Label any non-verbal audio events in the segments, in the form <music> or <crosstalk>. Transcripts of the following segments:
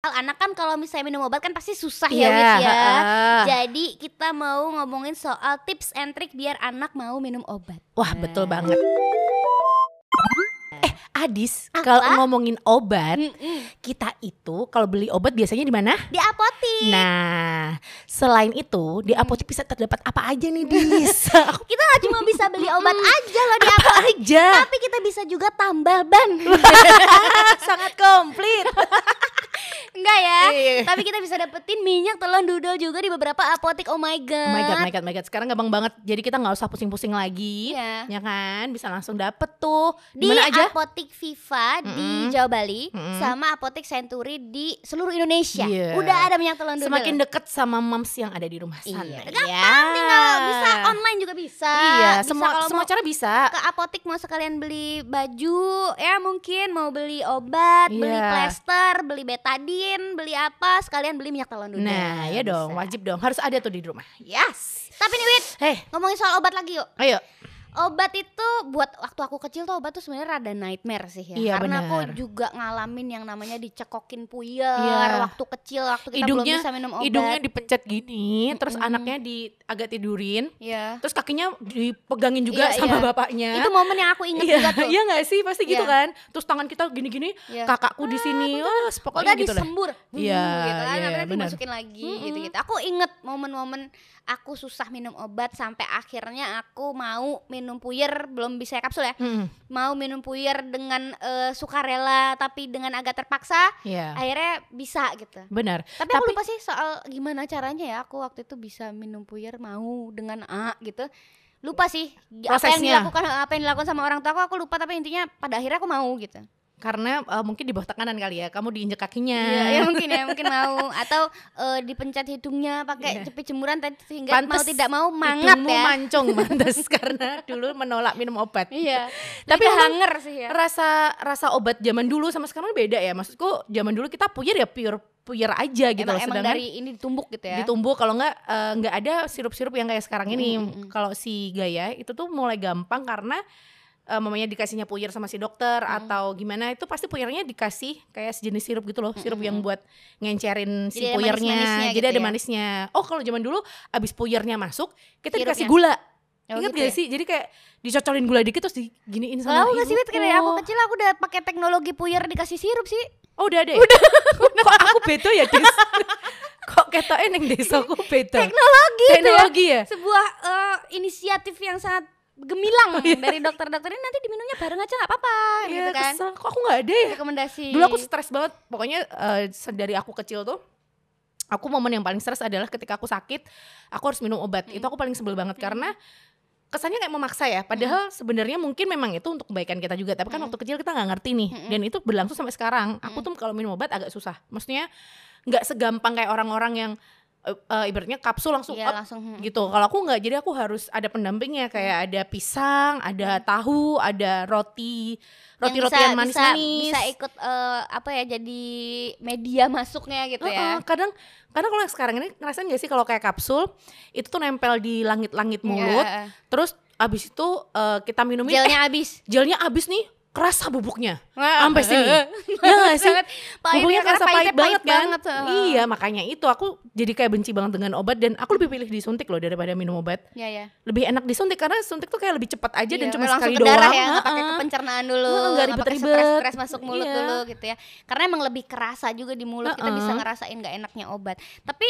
anak kan kalau misalnya minum obat kan pasti susah Iya, ya Wit ya. heeh. Jadi kita mau ngomongin soal tips and trick biar anak mau minum obat. Wah betul Nah. banget. Eh Adis, kalau ngomongin obat, kita itu kalau beli obat biasanya di mana? Di apotik. Nah, selain itu di apotek bisa terdapat apa aja nih, Dis? <laughs> Kita nggak cuma bisa beli obat aja loh di apa apotik, aja? tapi kita bisa juga tambal ban. <laughs> Sangat komplit. <laughs> Enggak ya? Iya. Tapi kita bisa dapetin minyak telon dudel juga di beberapa apotik. Oh my god. Oh my god, my god, my god. Sekarang gampang banget. Jadi kita nggak usah pusing-pusing lagi. Iya. Ya kan? Bisa langsung dapet tuh. Di Di mana aja? apotik Viva di Mm-mm. Jawa Bali Mm-mm. sama apotik Century di seluruh Indonesia. Iya. Udah ada minyak telon dudel. Semakin deket sama moms yang ada di rumah sana. Iya. Ya. Gampang tinggal bisa online juga bisa. Iya, Bisa semua semua cara bisa. ke apotik mau sekalian beli baju ya mungkin mau beli obat, beli Iya. plester, beli betadine, beli apa sekalian beli minyak telon dudel. Nah, ya dong, Bisa. wajib dong. Harus ada tuh di rumah. Yes. Tapi nih Wit, Hei, ngomongin soal obat lagi yuk. ayo. Obat itu buat waktu aku kecil tuh obat tuh sebenarnya rada nightmare sih ya. Iya, Karena benar. aku juga ngalamin yang namanya dicekokin puyer Iya. waktu kecil waktu kita Hidungnya- belum bisa minum obat. Hidungnya dipencet gini, terus Mm-mm. anaknya di agak tidurin, Iya. terus kakinya dipegangin juga Iya, sama iya. bapaknya. Itu momen yang aku inget Iya, juga tuh. iya gak sih? Pasti gitu Iya. kan. Terus tangan kita gini-gini, Iya. kakakku di sini, oh, pokoknya gitu disembur, Iya, gitu kan, iya, akhirnya benar. dimasukin lagi Mm-mm. gitu-gitu. Aku inget momen-momen aku susah minum obat sampai akhirnya aku mau minum puyer belum bisa kapsul ya, Mm-mm. mau minum puyer dengan eh, sukarela tapi dengan agak terpaksa, Iya, akhirnya bisa gitu. benar. Tapi, aku Tapi- lupa sih soal gimana caranya ya aku waktu itu bisa minum puyer mau dengan A gitu. Lupa sih apa yang Prosesnya. dilakukan apa yang dilakukan sama orang tua aku aku lupa tapi intinya pada akhirnya aku mau gitu. Karena eh, mungkin di bawah tekanan kali ya, kamu diinjek kakinya. Ya mungkin ya, mungkin mau <laughs> atau eh, dipencet hidungnya pakai Iya. cepit jemuran tadi sehingga mau Pantes tidak mau mangap ya. mancung mantas <laughs> karena dulu menolak minum obat. Iya. Tapi hanger sih ya. Rasa rasa obat zaman dulu sama sekarang beda ya. Maksudku zaman dulu kita puyer ya pure puyer aja gitu emang, loh. emang Sedangkan dari ini ditumbuk gitu ya. ditumbuk kalau nggak eh, nggak ada sirup-sirup yang kayak sekarang ini. Mm, mm, mm. Kalau si Gaya itu tuh mulai gampang karena eh, mamanya dikasihnya puyer sama si dokter Mm. atau gimana itu pasti puyernya dikasih kayak sejenis sirup gitu loh, sirup Mm, yang buat ngencerin si Jadi ada puyernya. manis-manisnya Jadi gitu ada ya? manisnya. Oh, kalau zaman dulu abis puyernya masuk, kita Sirupnya. dikasih gula. Oh, Ingat gitu gak ya? sih? Jadi kayak dicocolin gula dikit terus diginiin sama Tahu gak sih Wit, ibuku. kayak aku kecil aku udah pakai teknologi puyer dikasih sirup sih. Oh udah ada ya? Udah. <laughs> Kok aku beda ya, Dis? <laughs> Kok ketoknya neng desaku beda? Teknologi itu ya. Teknologi ya? Sebuah eh, inisiatif yang sangat gemilang Oh, iya. dari dokter-dokter ini nanti diminumnya bareng aja nggak apa-apa Iya, gitu kan. kesel. Kok aku gak ada ya? Rekomendasi. Dulu aku stres banget. Pokoknya eh, dari aku kecil tuh aku momen yang paling stres adalah ketika aku sakit, aku harus minum obat. Hmm. Itu aku paling sebel banget karena kesannya kayak memaksa ya. Padahal sebenarnya mungkin memang itu untuk kebaikan kita juga. Tapi kan Hmm. waktu kecil kita nggak ngerti nih. Hmm. Dan itu berlangsung sampai sekarang. Aku tuh kalau minum obat agak susah. Maksudnya nggak segampang kayak orang-orang yang eh, eh, ibaratnya kapsul langsung Iya up langsung. hmm. gitu. Kalau aku nggak, jadi aku harus ada pendampingnya kayak ada pisang, ada tahu, ada roti, roti Yang rotian bisa- manis-manis. Bisa, bisa ikut eh, apa ya jadi media masuknya gitu ya. Heeh, kadang kadang kalau yang sekarang ini ngerasain gak sih kalau kayak kapsul itu tuh nempel di langit-langit mulut, Iya. terus abis itu eh, kita minumin eh, Gelnya habis. gelnya abis nih kerasa bubuknya sampai sini. ya gak sih? Sangat pahit Bubuknya ya, kerasa pahit pahitnya banget kan? banget. Iya makanya itu aku jadi kayak benci banget dengan obat dan aku lebih pilih disuntik loh daripada minum obat. Iya ya. Lebih enak disuntik karena suntik tuh kayak lebih cepat aja dan Iya, cuma langsung sekali ke darah doang. ya, pakai ke pencernaan dulu, nggak pakai ribet-ribet. stres-stres masuk mulut Iya. dulu gitu ya. Karena emang lebih kerasa juga di mulut kita bisa ngerasain nggak enaknya obat. Tapi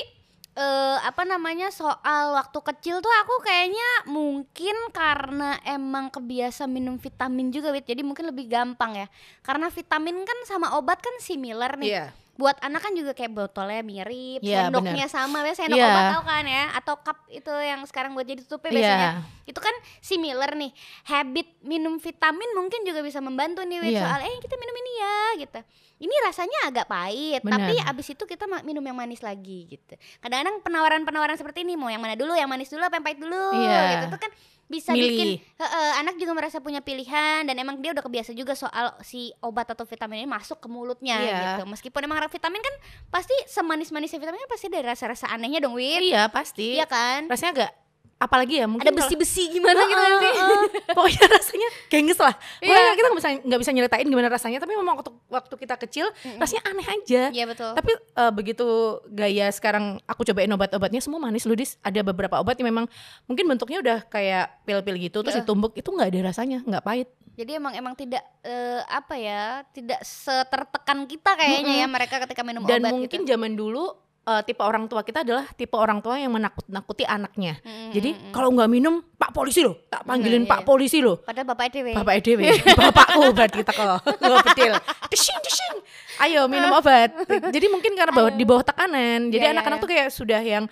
eh, apa namanya soal waktu kecil tuh aku kayaknya mungkin karena emang kebiasa minum vitamin juga Wit. Jadi mungkin lebih gampang ya. Karena vitamin kan sama obat kan similar nih. Iya. Buat anak kan juga kayak botolnya mirip, Iya, sendoknya sama, biasa sendok Iya. obat tau kan ya, atau cup itu yang sekarang buat jadi tutupnya Iya. biasanya itu kan similar nih habit minum vitamin mungkin juga bisa membantu nih Iya. soal eh kita minum ini ya gitu ini rasanya agak pahit Benar. tapi abis itu kita minum yang manis lagi gitu kadang-kadang penawaran-penawaran seperti ini mau yang mana dulu yang manis dulu apa yang pahit dulu Iya. gitu itu kan bisa Milih. bikin Heeh, anak juga merasa punya pilihan dan emang dia udah kebiasa juga soal si obat atau vitamin ini masuk ke mulutnya Iya. gitu meskipun emang vitamin kan pasti semanis-manisnya vitamin kan pasti ada rasa-rasa anehnya dong Wit Iya pasti. iya kan Rasanya agak apalagi ya mungkin ada besi-besi gimana gitu Heeh, nanti. heeh. <laughs> pokoknya rasanya gengs lah Iya. pokoknya kita nggak bisa nggak bisa nyeritain gimana rasanya tapi memang waktu waktu kita kecil rasanya aneh aja Iya betul. tapi eh, begitu gaya sekarang aku cobain obat-obatnya semua manis ludis ada beberapa obat yang memang mungkin bentuknya udah kayak pil-pil gitu terus Heeh. ditumbuk itu nggak ada rasanya nggak pahit Jadi emang emang tidak eh, apa ya, tidak setertekan kita kayaknya ya mereka ketika minum dan obat mungkin gitu. zaman dulu eh, tipe orang tua kita adalah tipe orang tua yang menakut-nakuti anaknya Mm, jadi kalau nggak minum pak polisi loh tak panggilin iya, pak iya. polisi loh Padahal bapak EDW. Bapak EDW, bapakku berarti kita nggak bedil. Deshing, deshing. Ayo minum obat. <laughs> Jadi mungkin karena bawah, di bawah tekanan. Jadi Iya, iya, anak-anak iya. tuh kayak sudah yang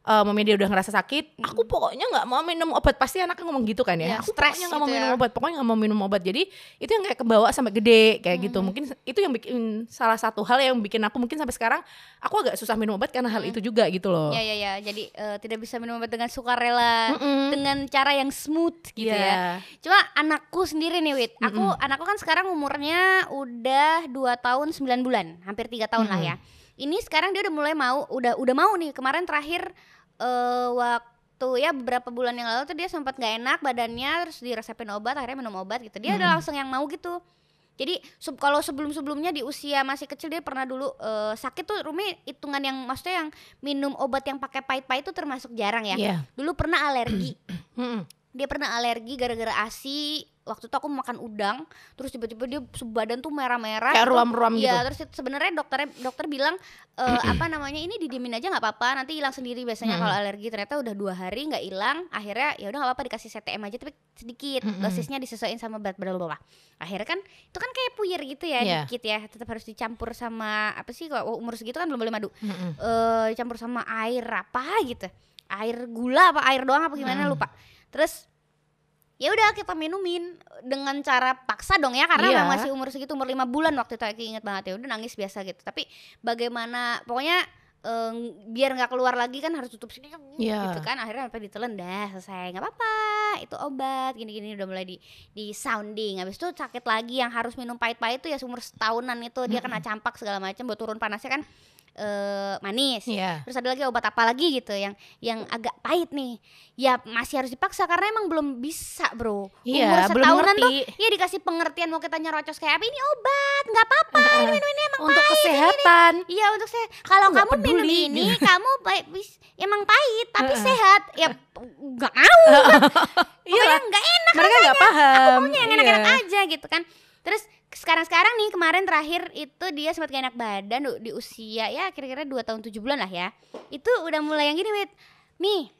eh mamanya dia udah ngerasa sakit, aku pokoknya nggak mau minum obat. Pasti anaknya ngomong gitu kan ya. Iya, aku stres pokoknya nggak mau gitu minum ya. obat, pokoknya nggak mau minum obat. Jadi itu yang kayak kebawa sampai gede kayak gitu. Mungkin itu yang bikin salah satu hal yang bikin aku mungkin sampai sekarang aku agak susah minum obat karena hal itu juga gitu loh. Ya ya ya. Jadi eh, tidak bisa minum obat dengan sukarela, Mm-mm. dengan cara yang smooth gitu Iya. ya. Cuma anakku sendiri nih Wit, aku anakku kan sekarang umurnya udah 2 tahun 9 bulan, hampir tiga tahun lah ya. Ini sekarang dia udah mulai mau, udah udah mau nih. Kemarin terakhir eh waktu ya beberapa bulan yang lalu tuh dia sempat nggak enak badannya, terus diresepin obat, akhirnya minum obat gitu. Dia udah langsung yang mau gitu. Jadi sub- kalau sebelum-sebelumnya di usia masih kecil dia pernah dulu eh, sakit tuh Rumi hitungan yang maksudnya yang minum obat yang pakai pahit-pahit itu termasuk jarang ya. Iya. Dulu pernah alergi Mm-mm. <clears throat> dia pernah alergi gara-gara ASI waktu itu aku makan udang terus tiba-tiba dia sebadan tuh merah-merah Kayak ruam-ruam gitu. Iya, terus sebenarnya dokternya dokter bilang eh, apa namanya ini didiemin aja nggak apa-apa nanti hilang sendiri biasanya Mm-mm. kalau alergi ternyata udah dua hari nggak hilang akhirnya ya udah nggak apa-apa dikasih CTM aja tapi sedikit Mm-mm. dosisnya disesuaikan sama berat badan lah akhirnya kan itu kan kayak puyer gitu ya Iya. dikit ya tetap harus dicampur sama apa sih kalau umur segitu kan belum boleh madu eh dicampur sama air apa gitu air gula apa air doang apa gimana Hmm. lupa terus ya udah kita minumin dengan cara paksa dong ya karena Iya. memang masih umur segitu umur lima bulan waktu itu aku inget banget ya. Udah nangis biasa gitu. Tapi bagaimana pokoknya eh, biar nggak keluar lagi kan harus tutup sini Iya. gitu kan. Akhirnya sampai ditelan dah selesai nggak apa-apa. Itu obat gini-gini udah mulai di di sounding. Habis itu sakit lagi yang harus minum pahit-pahit itu ya umur setahunan itu. Dia kena campak segala macam buat turun panasnya kan eh, manis Iya. terus ada lagi obat apa lagi gitu yang yang agak pahit nih ya masih harus dipaksa karena emang belum bisa bro Iya, umur setahunan tuh ya dikasih pengertian mau kita nyerocos kayak apa ini obat nggak apa-apa ini minum ini emang Untuk pahit kesehatan. iya untuk saya kalau kamu minum peduli. ini <laughs> kamu bis- emang pahit tapi Heeh. sehat ya nggak mau <laughs> Iya. pokoknya nggak enak Mereka nggak paham. maunya yang enak-enak Iya. aja gitu kan terus sekarang-sekarang nih kemarin terakhir itu dia sempat gak enak badan di usia ya kira-kira 2 tahun 7 bulan lah ya itu udah mulai yang gini wit Mi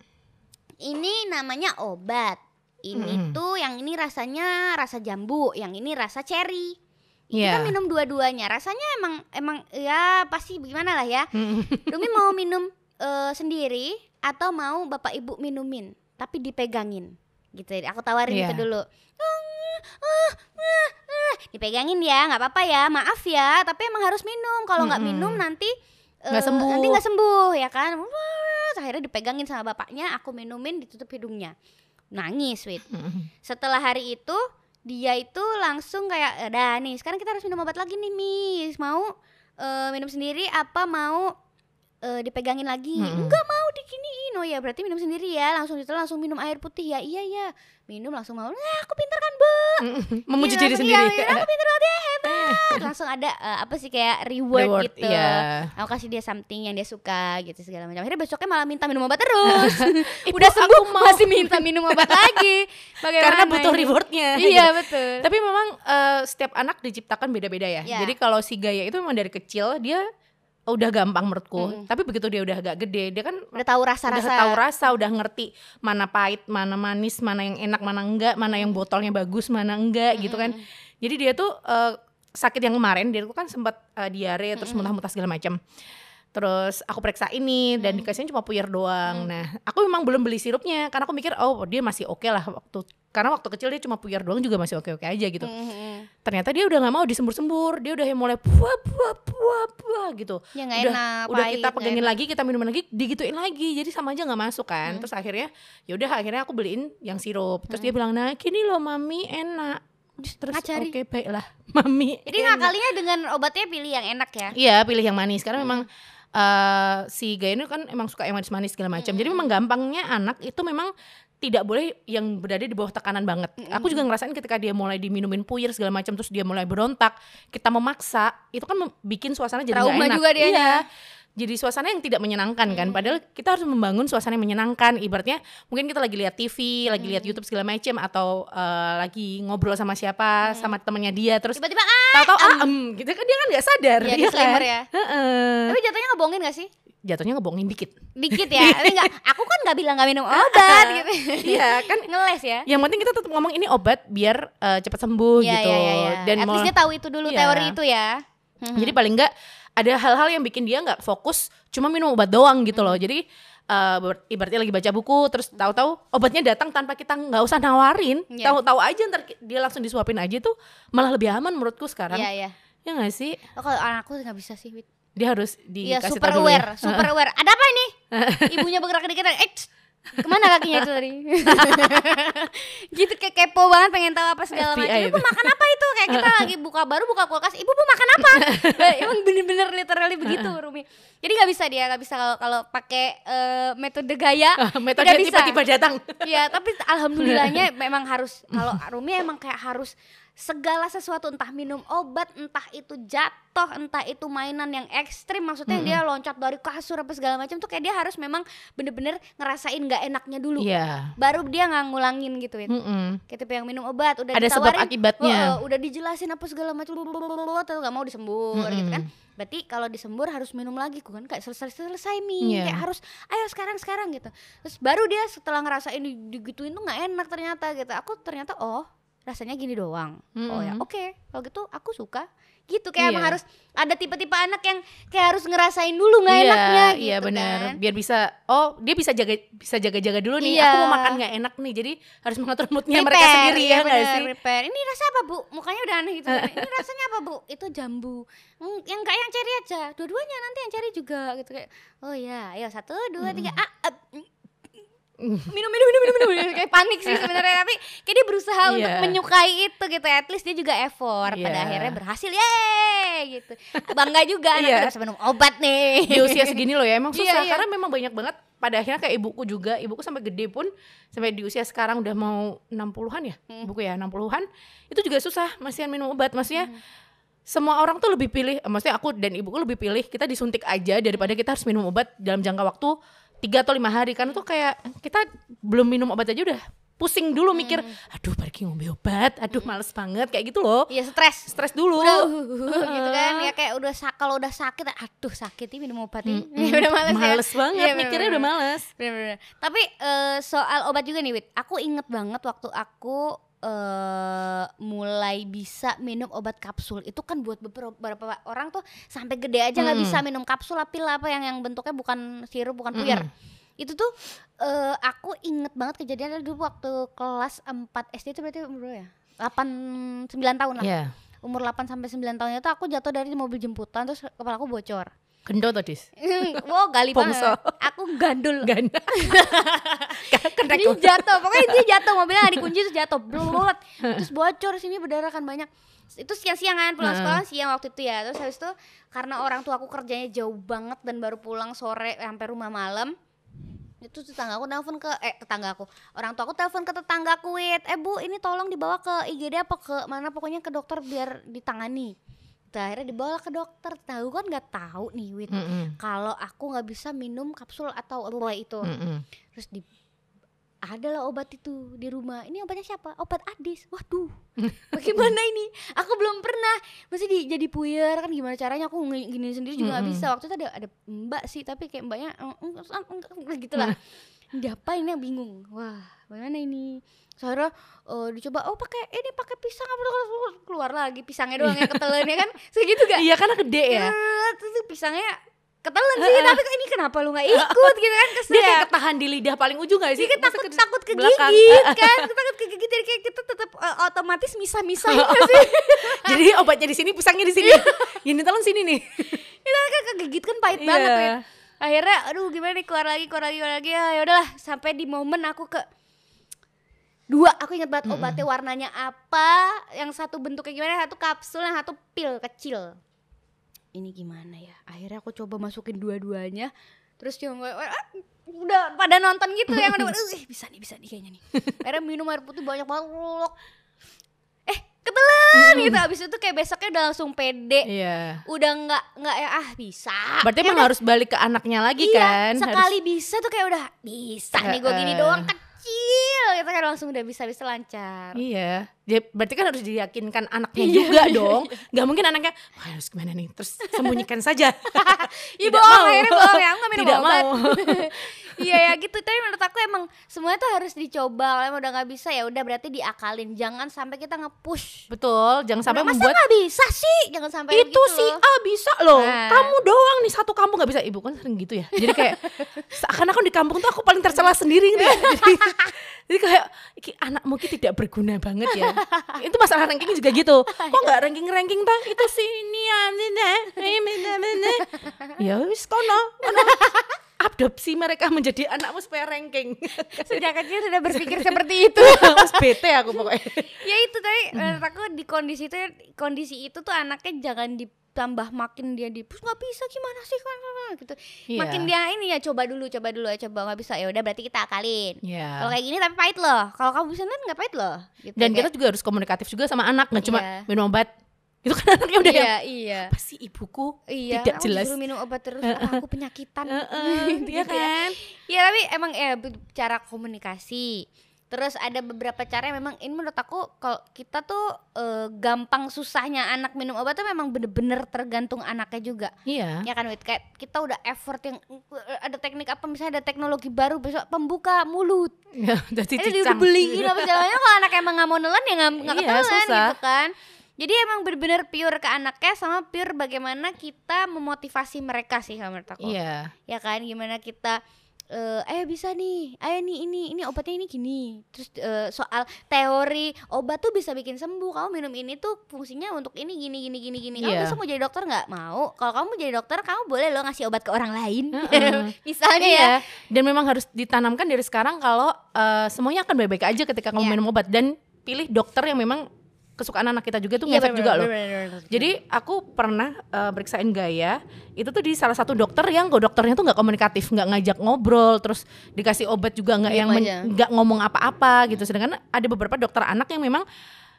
ini namanya obat ini Mm-mm. tuh yang ini rasanya rasa jambu yang ini rasa cherry Iya. kita minum dua-duanya rasanya emang emang ya pasti gimana lah ya. <laughs> Rumi mau minum eh, sendiri atau mau bapak ibu minumin tapi dipegangin gitu aku tawarin Iya. itu dulu "Ah, ah, ah, ah." dipegangin ya nggak apa-apa ya maaf ya tapi emang harus minum kalau nggak minum nanti Nggak sembuh. nanti nggak sembuh ya kan Wah, akhirnya dipegangin sama bapaknya aku minumin ditutup hidungnya nangis sweet Mm. setelah hari itu dia itu langsung kayak ada nih sekarang kita harus minum obat lagi nih Miss mau eh, minum sendiri apa mau eh, dipegangin lagi Mm-mm. enggak mau diginiin oh ya berarti minum sendiri ya langsung ditelan langsung minum air putih ya iya ya minum langsung mau nah aku pinter kan bu Memuji Iya, diri sendiri. iya, aku pinter banget ya hebat <laughs> langsung ada eh, apa sih kayak reward, Reward, gitu iya. aku kasih dia something yang dia suka gitu segala macam akhirnya besoknya malah minta minum obat terus <laughs> <laughs> udah sembuh aku mau. masih minta minum obat lagi Bagaimana Karena butuh ini? rewardnya. iya gitu. betul Tapi memang eh, setiap anak diciptakan beda-beda ya. Iya. Jadi kalau si Gaya itu memang dari kecil dia udah gampang menurutku. Mm-mm. Tapi begitu dia udah agak gede, dia kan udah tahu rasa-rasa udah tahu rasa, udah ngerti mana pahit, mana manis, mana yang enak, mana enggak, mana yang botolnya bagus, mana enggak gitu kan. Jadi dia tuh eh, sakit yang kemarin dia tuh kan sempat eh, diare terus muntah-muntah segala macam. Terus aku periksa ini dan dikasihnya cuma puyer doang. Nah, aku memang belum beli sirupnya karena aku mikir oh dia masih oke lah waktu karena waktu kecil dia cuma puyer doang juga masih oke-oke aja gitu. Mm-mm. Ternyata dia udah nggak mau disembur-sembur, dia udah yang mulai puah puah puah puah gitu ya nggak udah enak udah pahit, kita pegangin enak. lagi kita minumin lagi digituin lagi jadi sama aja nggak masuk kan Hmm. terus akhirnya ya udah akhirnya aku beliin yang sirup terus dia bilang nah gini loh mami enak terus Ngacari. oke baiklah <laughs> mami jadi enak." ngakalinya dengan obatnya pilih yang enak ya iya pilih yang manis karena memang eh si Gaya ini kan emang suka yang manis-manis segala macam. Jadi memang gampangnya anak itu memang tidak boleh yang berada di bawah tekanan banget. Aku juga ngerasain ketika dia mulai diminumin puyer segala macam terus dia mulai berontak, kita memaksa, itu kan bikin suasana jadi Trauma enak. juga dianya. Iya. Jadi suasana yang tidak menyenangkan kan. Padahal kita harus membangun suasana yang menyenangkan. Ibaratnya mungkin kita lagi lihat TV, lagi lihat YouTube segala macam atau eh, lagi ngobrol sama siapa, sama temannya dia terus tiba-tiba ah tahu-tahu ah, em, gitu kan dia kan nggak sadar ya ya disclaimer kan? ya tapi jatuhnya ngebohongin gak sih Jatuhnya ngebohongin dikit. dikit ya <laughs> tapi nggak aku kan nggak bilang nggak minum obat <laughs> gitu Iya kan ngeles ya yang penting kita tetap ngomong ini obat biar eh, cepat sembuh Iya, gitu iya, iya, iya. dan at least dia tahu itu dulu Iya. teori itu ya Mhm. jadi paling enggak ada hal-hal yang bikin dia nggak fokus cuma minum obat doang gitu Hmm. loh jadi eh, ber- ibaratnya lagi baca buku terus tahu-tahu obatnya datang tanpa kita nggak usah nawarin Iya. tahu-tahu aja ntar dia langsung disuapin aja tuh malah lebih aman menurutku sekarang iya iya ya nggak sih oh, kalau anakku nggak bisa sih. Dia harus Iya dikasih super tahu dulu ya. aware, super <laughs> aware. Ada apa ini? Ibunya bergerak dikit, eh ke mana kakinya itu tadi? <laughs> gitu kayak kepo banget pengen tahu apa segala macam. Ibu makan apa itu? Kayak kita lagi buka baru buka kulkas, ibu mau makan apa? Nah, <laughs> Emang bener-bener literally begitu Rumi. Jadi nggak bisa dia nggak bisa kalau kalau pakai eh, metode gaya. metode tiba-tiba datang Iya, tapi alhamdulillahnya memang harus kalau Rumi emang kayak harus segala sesuatu entah minum obat, entah itu jatuh, entah itu mainan yang ekstrim, maksudnya dia loncat dari kasur apa segala macam tuh kayak dia harus memang bener-bener ngerasain nggak enaknya dulu. iya Baru dia nggak ngulangin gitu Win. Mm-mm. Kayak tipe yang minum obat udah Ada sebab akibatnya. "Oh, udah dijelasin apa segala macam terus nggak mau disembur gitu kan. Berarti kalau disembur harus minum lagi kan kayak selesai selesai mi Iya. kayak harus ayo sekarang sekarang gitu. Terus baru dia setelah ngerasain di- digituin tuh nggak enak ternyata gitu. Aku ternyata oh rasanya gini doang. Oh ya oke kalau gitu aku suka gitu kayak emang Iya. harus ada tipe-tipe anak yang kayak harus ngerasain dulu nggak iya, enaknya gitu iya benar. kan. Biar bisa oh, dia bisa jaga bisa jaga-jaga dulu nih. Iya. Aku mau makan nggak enak nih. Jadi harus mengatur moodnya mereka sendiri iya ya nggak sih? prepare. Ini rasa apa bu? Mukanya udah aneh gitu. <laughs> Ini rasanya apa bu? Itu jambu. Yang enggak yang ceri aja. Dua-duanya nanti yang ceri juga gitu kayak. Oh ya, ayo satu, dua, tiga. Ah, ah, mm. Minum, minum, minum, minum, minum. kayak panik sih <laughs> sebenarnya. Tapi kayak dia berusaha untuk Iya. menyukai itu gitu. At least dia juga effort. Pada Iya. akhirnya berhasil, yeay gitu. Bangga juga anak udah bisa minum obat nih. Di usia segini loh ya emang susah iya. karena memang banyak banget pada akhirnya kayak ibuku juga, ibuku sampai gede pun sampai di usia sekarang udah mau 60-an ya, Hmm. ibuku ya 60-an, itu juga susah masih minum obat. Maksudnya Hmm. semua orang tuh lebih pilih, maksudnya aku dan ibuku lebih pilih kita disuntik aja daripada kita harus minum obat dalam jangka waktu tiga atau lima hari. Karena tuh kayak kita belum minum obat aja udah pusing dulu mikir, aduh pergi ngombe obat, aduh males banget kayak gitu loh. Iya stres. Stres dulu. udah uh, gitu kan ya kayak udah kalau udah sakit aduh sakit ini minum obat ini Ya <laughs> udah males, ya. Males banget, Iya, mikirnya bener-bener. udah males. Bener-bener. Tapi eh, soal obat juga nih Wit, aku inget banget waktu aku eh mulai bisa minum obat kapsul itu kan buat beberapa orang tuh sampai gede aja nggak Mm. bisa minum kapsul pil apa yang yang bentuknya bukan sirup bukan puyer itu tuh eh aku inget banget kejadiannya dulu waktu kelas 4 SD itu berarti umur ya 8 9 tahun lah Iya. umur 8 sampai 9 tahun itu aku jatuh dari mobil jemputan terus kepala aku bocor. Gendut tuh, Dis. wow, gali banget. Aku gandul. <laughs> <laughs> Kena Jadi jatuh, pokoknya dia jatuh mobilnya nggak dikunci terus jatuh. Blot. <laughs> Terus bocor sini berdarah kan banyak. Itu siang-siangan pulang Heeh. sekolah siang waktu itu ya. Terus habis itu karena orang tua aku kerjanya jauh banget dan baru pulang sore sampai rumah malam. Itu tetangga aku telepon ke eh tetangga aku. Orang tua aku telepon ke tetangga aku, "Wit, eh Bu, ini tolong dibawa ke IGD apa ke mana pokoknya ke dokter biar ditangani." Nah, akhirnya dibawa ke dokter. Tahu kan nggak tahu nih, Wit. Mm-mm. Kalau aku nggak bisa minum kapsul atau apa itu Mm-mm. terus di adalah obat itu di rumah. Ini obatnya siapa? Obat adis. Waduh. <laughs> Bagaimana ini? Aku belum pernah. Masih di, jadi puyer kan gimana caranya? Aku gini sendiri juga nggak Mm-mm. bisa. Waktu itu ada ada mbak sih tapi kayak mbaknya "Mm, mm, mm, mm," gitu lah diapain ya bingung. Wah bagaimana ini? Sarah eh, dicoba oh pakai ini pakai pisang. Apa keluar lagi pisangnya doang yang ketelan ya kan? Segitu gak Iya karena gede ya. Terus tuh pisangnya ketelan sih tapi ini kenapa lu nggak ikut gitu kan kesel Dia ya. kayak ketahan di lidah paling ujung gak sih? Iya, Masa takut ke takut kegigit kan takut kegigit jadi kayak kita tetap eh, otomatis misah-misah gitu <laughs> sih Jadi obatnya di sini, pisangnya di sini. Ini tolong sini nih. kita kan kegigit kan pahit Iya. banget Win. akhirnya aduh gimana nih keluar lagi keluar lagi keluar lagi ya ya udahlah sampai di momen aku ke dua aku ingat banget obatnya warnanya apa yang satu bentuknya gimana satu kapsul yang satu pil kecil ini gimana ya? Akhirnya aku coba masukin dua-duanya terus ngomong "Ah, udah pada nonton gitu yang udah "Eh, bisa nih bisa nih kayaknya nih. Akhirnya minum air putih banyak banget eh ketelan! gitu. <laughs> Abis itu kayak besoknya udah langsung pede. Iya. udah nggak nggak ya ah bisa. Berarti Ya emang udah, harus balik ke anaknya lagi iya, kan? Harus- sekali bisa tuh kayak udah bisa nih gue gini Heeh. doang kecil gitu kan langsung udah bisa bisa lancar Iya. Ya, berarti kan harus diyakinkan anaknya Iya. juga <laughs> dong. Gak mungkin anaknya "Wah, harus gimana nih? Terus sembunyikan saja. <laughs> Iya bohong, mau. akhirnya bohong ya, aku gak minum Tidak obat mau. <laughs> Iya ya gitu, tapi menurut aku emang semuanya tuh harus dicoba Kalau emang udah gak bisa ya udah berarti diakalin Jangan sampai kita nge-push Betul, jangan sampai Masa membuat gak bisa sih? Jangan sampai itu gitu si loh. A bisa loh. Nah. Kamu doang nih satu kampung gak bisa. Ibu kan sering gitu ya. Jadi kayak <laughs> seakan-akan di kampung tuh aku paling tercela sendiri gitu <laughs> ya. Jadi, jadi kayak "Iki anakmu ki tidak berguna banget ya. itu masalah ranking juga gitu. Kok nggak ranking-ranking tah? Itu sih ini ya. Ini, ini, ini. <laughs> Ya wis kono, kono. Adopsi mereka menjadi anakmu supaya ranking. <laughs> Sejak kecil sudah berpikir seperti itu <laughs> Mas bete aku pokoknya. Ya itu tapi menurut aku di kondisi itu kondisi itu tuh anaknya jangan ditambah makin dia di push nggak bisa gimana sih kan gitu Iya. makin dia ini ya coba dulu coba dulu ya coba nggak bisa ya udah berarti kita akalin Iya. kalau kayak gini tapi pahit loh kalau kamu bisa kan nggak pahit loh gitu. Dan kita Kayak- juga harus komunikatif juga sama anak, nggak cuma Iya. minum obat. Itu kan anaknya udah yang iya. Iya apa sih ibuku? Iya tidak aku jelas. disuruh minum obat terus aku penyakitan. <laughs> Gitu iya ya. kan? ya tapi emang ya cara komunikasi. Terus ada beberapa cara yang memang ini menurut aku kalau kita tuh eh, gampang susahnya anak minum obat tuh memang bener-bener tergantung anaknya juga. Iya. ya kan Wit? Kayak kita udah effort yang eh, ada teknik apa misalnya ada teknologi baru besok pembuka mulut. <laughs> Jadi itu cicang. dibeliin apa segalanya kalau anak emang nggak mau nelen ya nggak Iya, ketelan gitu kan jadi emang bener-bener pure ke anaknya sama pure bagaimana kita memotivasi mereka sih kalau menurut aku Iya. ya kan gimana kita eh ayo bisa nih ayo nih ini ini obatnya ini gini terus eh, soal teori obat tuh bisa bikin sembuh kamu minum ini tuh fungsinya untuk ini gini gini gini gini kamu Iya. besok mau jadi dokter nggak mau kalau kamu jadi dokter kamu boleh loh ngasih obat ke orang lain Heeh. <laughs> misalnya ya Iya. Dan memang harus ditanamkan dari sekarang kalau eh, semuanya akan baik-baik aja ketika kamu Iya. minum obat dan pilih dokter yang memang kesukaan anak kita juga tuh Iya, ngefek juga bener, loh. bener, bener, bener. Jadi aku pernah eh, beriksain gaya itu tuh di salah satu dokter yang kok dokternya tuh nggak komunikatif, nggak ngajak ngobrol, terus dikasih obat juga nggak yang nggak ngomong apa-apa gitu. Sedangkan ada beberapa dokter anak yang memang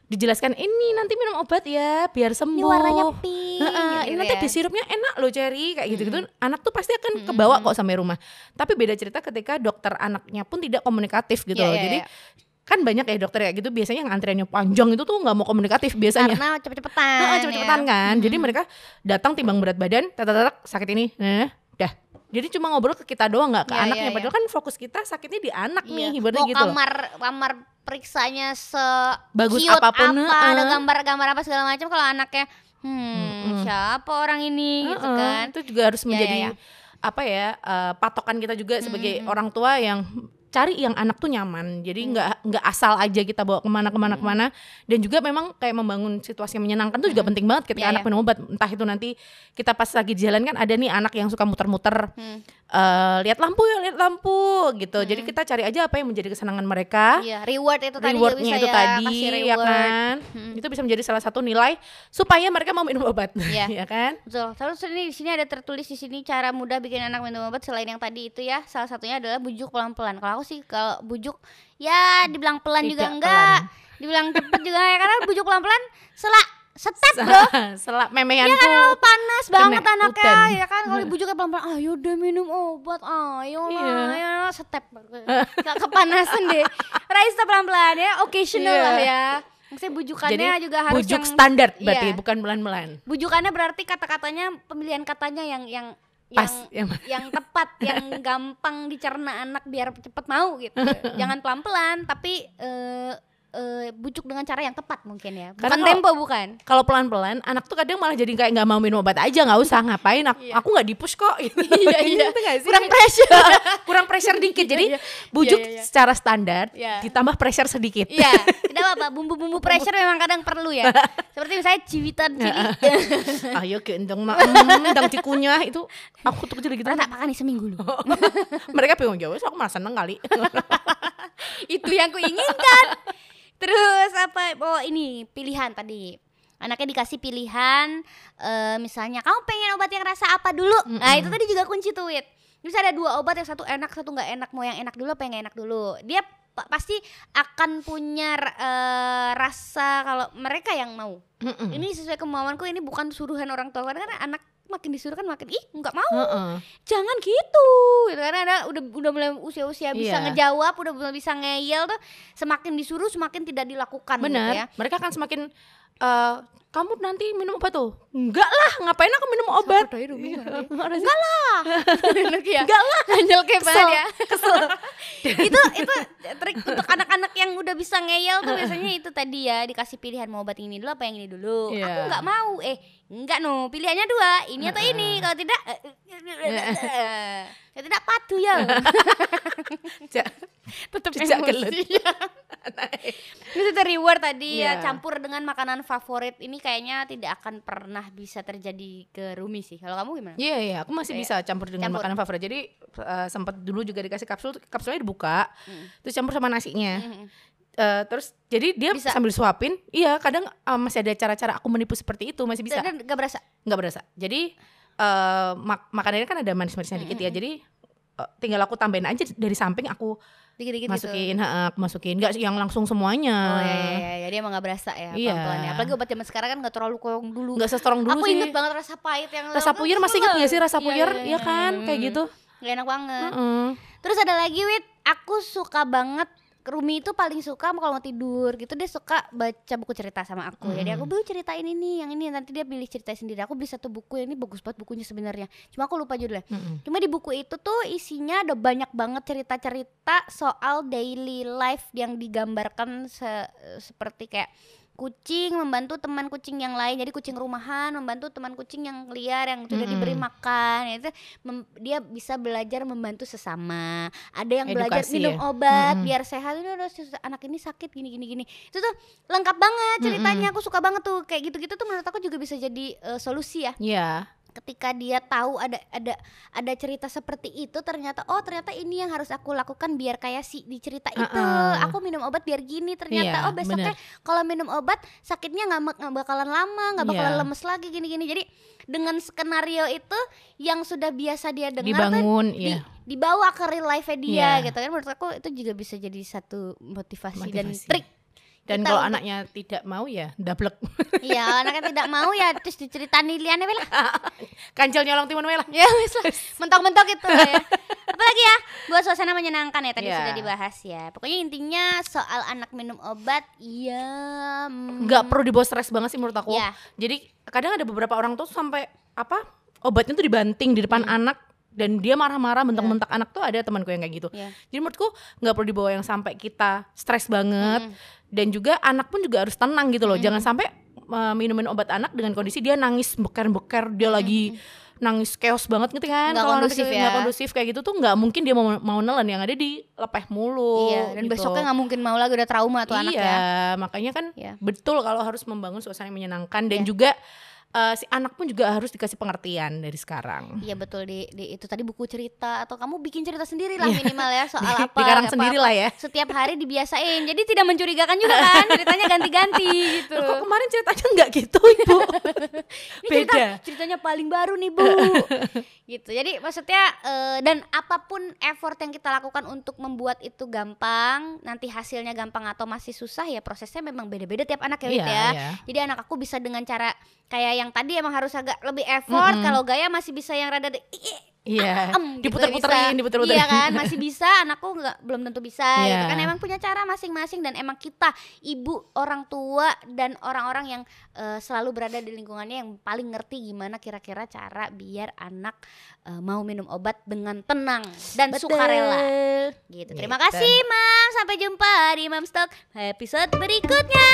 dijelaskan ini nanti minum obat ya biar sembuh. ini warnanya pink Heeh, gitu ini nanti ya. di sirupnya enak loh Cherry kayak gitu-gitu. Anak tuh pasti akan kebawa kok sampai rumah. Tapi beda cerita ketika dokter anaknya pun tidak komunikatif gitu Iya, loh. iya, Jadi iya. Kan banyak ya dokter kayak gitu biasanya yang antriannya panjang itu tuh nggak mau komunikatif biasanya. karena cepet-cepetan Heeh, cepet-cepetan ya. kan. Jadi mereka datang timbang berat badan, tetek sakit ini, nah, dah. Jadi cuma ngobrol ke kita doang nggak ke Iya, anaknya. iya, Padahal kan fokus kita sakitnya di anak Iya. nih, ibaratnya gitu. kamar kamar periksanya se Bagus apa pun, apa heeh. ada gambar-gambar apa segala macam kalau anaknya hmm siapa orang ini gitu Heeh, kan Itu juga harus Ya, menjadi ya, ya. apa ya eh, patokan kita juga sebagai orang tua yang cari yang anak tuh nyaman. Jadi nggak nggak asal aja kita bawa ke mana ke mana ke mana. Dan juga memang kayak membangun situasi yang menyenangkan tuh juga penting banget ketika Ya, anak ya. minum obat. Entah itu nanti kita pas lagi jalan kan ada nih anak yang suka muter-muter. Hmm. Eh, lihat lampu ya lihat lampu gitu. Jadi kita cari aja apa yang menjadi kesenangan mereka. Iya, reward itu tadi juga rewardnya itu ya, tadi ya reward. kan itu bisa menjadi salah satu nilai supaya mereka mau minum obat <laughs> Iya. ya kan Betul. Terus ini di sini ada tertulis di sini cara mudah bikin anak minum obat selain yang tadi itu ya. Salah satunya adalah bujuk pelan-pelan. Kalau aku sih kalau bujuk ya dibilang pelan juga Tidak enggak, dibilang cepet juga enggak karena bujuk pelan-pelan selak step bro. <laughs> selak memean Iya kan panas banget anaknya hutan. ya kan kalau dibujuknya pelan-pelan ayo deh minum obat ayo lah Iya. ya step <laughs> Gak kepanasan deh Raisa pelan-pelan ya occasional Iya. lah ya Maksudnya bujukannya jadi juga harus bujuk yang standar berarti Iya. bukan pelan-pelan bujukannya berarti kata-katanya pemilihan katanya yang yang pas yang yang yang tepat <laughs> yang gampang dicerna anak biar cepet mau gitu jangan pelan-pelan tapi eh, eh, bujuk dengan cara yang tepat mungkin ya bukan Karena kalau- tempo bukan kalau pelan-pelan anak tuh kadang malah jadi kayak nggak mau minum obat aja nggak usah ngapain aku Iya. aku nggak dipush kok <laughs> iya iya. sih kurang pressure <laughs> kurang pressure dikit jadi Iya, iya. bujuk Iya, iya, iya. secara standar Iya. ditambah pressure sedikit Iya, <laughs> tidak apa-apa. Bumbu-bumbu pressure memang kadang perlu ya. Seperti misalnya ciwitan cili. ayo gendong mak hmm, dang dikunyah itu aku tuh kecil gitu tak makan nih seminggu loh. mereka bingung jawab aku malah seneng kali Itu yang kuinginkan. Terus apa? Oh ini pilihan tadi. anaknya dikasih pilihan eh, misalnya kamu pengen obat yang rasa apa dulu nah Mm-mm. itu tadi juga kunci Wit bisa ada dua obat yang satu enak satu nggak enak mau yang enak dulu apa yang enak dulu dia pa- pasti akan punya eh, rasa kalau mereka yang mau Mm-mm. ini sesuai kemauanku ini bukan suruhan orang tua karena anak makin disuruh kan makin ih nggak mau Heeh. jangan gitu gitu karena ada udah udah mulai usia-usia bisa Iya. ngejawab udah mulai bisa ngeyel tuh semakin disuruh semakin tidak dilakukan gitu Benar. ya Mereka akan semakin eh, kamu nanti minum obat tuh. Enggak lah, ngapain aku minum obat? Iya. <laughs> enggak lah. <laughs> enggak lah. ngandel kayak Kesel. ya. <laughs> Itu itu trik untuk anak-anak yang udah bisa ngeyel tuh biasanya itu tadi ya dikasih pilihan mau obat ini dulu apa yang ini dulu. Iya. aku nggak mau. Eh enggak no pilihannya dua ini atau ini. Kalau tidak eh, kalau tidak patuh ya. Tetap emosi. Tadi ya Iya. campur dengan makanan favorit ini kayaknya tidak akan pernah bisa terjadi ke Rumi sih. Kalau kamu gimana? Iya iya, aku masih Kayak bisa campur dengan campur. makanan favorit. Jadi eh, sempat dulu juga dikasih kapsul, kapsulnya dibuka, Mm. terus campur sama nasinya. Mhm. Eh, terus jadi dia Bisa. sambil suapin, iya kadang eh, masih ada cara-cara aku menipu seperti itu masih bisa, Dan gak berasa. nggak berasa. Jadi eh mak makanannya kan ada manis-manisnya dikit ya, jadi eh, tinggal aku tambahin aja dari samping aku Dikit-dikit gitu. masukin, ha, aku masukin, nggak yang langsung semuanya. Oh iya, iya, iya, iya. dia emang gak berasa ya Iya. pelan-pelan ya. Apalagi obat zaman sekarang kan gak terlalu koyong dulu. Nggak sestrong dulu Aku sih. inget banget rasa pahit yang Rasa puyer masih inget nggak sih rasa Iya, puyer? iya, Iya iya, kan, kayak gitu. Gak enak banget. Terus ada lagi Wit, aku suka banget Rumi itu paling suka kalau mau tidur gitu dia suka baca buku cerita sama aku. Jadi aku bu ceritain ini, yang ini nanti dia pilih cerita sendiri. Aku beli satu buku ini bagus banget bukunya sebenarnya. Cuma aku lupa judulnya. Mm-mm. Cuma di buku itu tuh isinya ada banyak banget cerita-cerita soal daily life yang digambarkan se- seperti kayak kucing membantu teman kucing yang lain. Jadi kucing rumahan membantu teman kucing yang liar yang sudah Mm-mm. diberi makan. Itu mem- dia bisa belajar membantu sesama. Ada yang belajar Edukasi minum ya? obat Mm-mm. biar sehat. Ini udah anak ini sakit gini gini gini. Itu tuh lengkap banget ceritanya. Aku suka banget tuh kayak gitu-gitu tuh menurut aku juga bisa jadi eh, solusi ya Iya. Ketika dia tahu ada ada ada cerita seperti itu ternyata oh ternyata ini yang harus aku lakukan biar kayak si di cerita itu Uh-uh. aku minum obat biar gini ternyata Iya, oh besoknya kalau minum obat sakitnya nggak nggak bakalan lama nggak bakalan Iya. lemes lagi gini-gini jadi dengan skenario itu yang sudah biasa dia dengar tuh Dibangun, di- iya. dibawa ke real life dia Iya. gitu kan menurut aku itu juga bisa jadi satu motivasi, dan Motivasi. trik Dan kalau anaknya tidak mau ya dablek. <laughs> iya anaknya tidak mau ya terus diceritain liannya lah <laughs> Kancil nyolong timun we lah. ya wis lah mentok-mentok itu ya apalagi ya buat suasana menyenangkan ya tadi Iya. sudah dibahas ya pokoknya intinya soal anak minum obat iya mm, Nggak perlu dibawa stres banget sih menurut aku. Iya. Jadi kadang ada beberapa orang tuh sampai apa obatnya tuh dibanting di Hmm. depan anak dan dia marah-marah bentak-bentak anak tuh ada temanku yang kayak gitu. Iya. Jadi menurutku nggak perlu dibawa yang sampai kita stres banget Mm. dan juga anak pun juga harus tenang gitu loh. Jangan sampai uh, minumin obat anak dengan kondisi dia nangis beker-beker dia lagi nangis chaos banget gitu kan Nggak Kalau anak kondusif ya. nggak kondusif kayak gitu tuh nggak mungkin dia mau mau nelen yang ada di lepeh mulu iya dan gitu. besoknya nggak mungkin mau lagi udah trauma tuh anak iya, ya makanya kan Iya. betul kalau harus membangun suasana yang menyenangkan dan Iya. juga eh, si anak pun juga harus dikasih pengertian dari sekarang. Iya betul di, di itu tadi buku cerita atau kamu bikin cerita sendiri lah minimal ya soal <laughs> Di- apa dikarang sendiri lah ya. setiap hari dibiasain jadi tidak mencurigakan juga kan ceritanya ganti-ganti gitu Loh, kok kemarin ceritanya nggak gitu ibu? <laughs> Ini cerita, Beda. ceritanya paling baru nih bu <laughs> gitu jadi maksudnya eh, dan apa pun effort yang kita lakukan untuk membuat itu gampang nanti hasilnya gampang atau masih susah ya prosesnya memang beda-beda tiap anak ya Iya, ya iya. jadi anak aku bisa dengan cara kayak yang tadi emang harus agak lebih effort Mm-mm. kalau gaya masih bisa yang rada de- "Ih, Iya, em," gitu diputer-puterin, bisa. diputer-puterin. Iya kan, <laughs> masih bisa, anakku nggak belum tentu bisa gitu Iya. kan. Emang punya cara masing-masing dan emang kita ibu, orang tua dan orang-orang yang eh, selalu berada di lingkungannya yang paling ngerti gimana kira-kira cara biar anak eh, mau minum obat dengan tenang dan sukarela. Gitu. Terima Gitu. kasih, Mam. Sampai jumpa di Mam Stock episode berikutnya.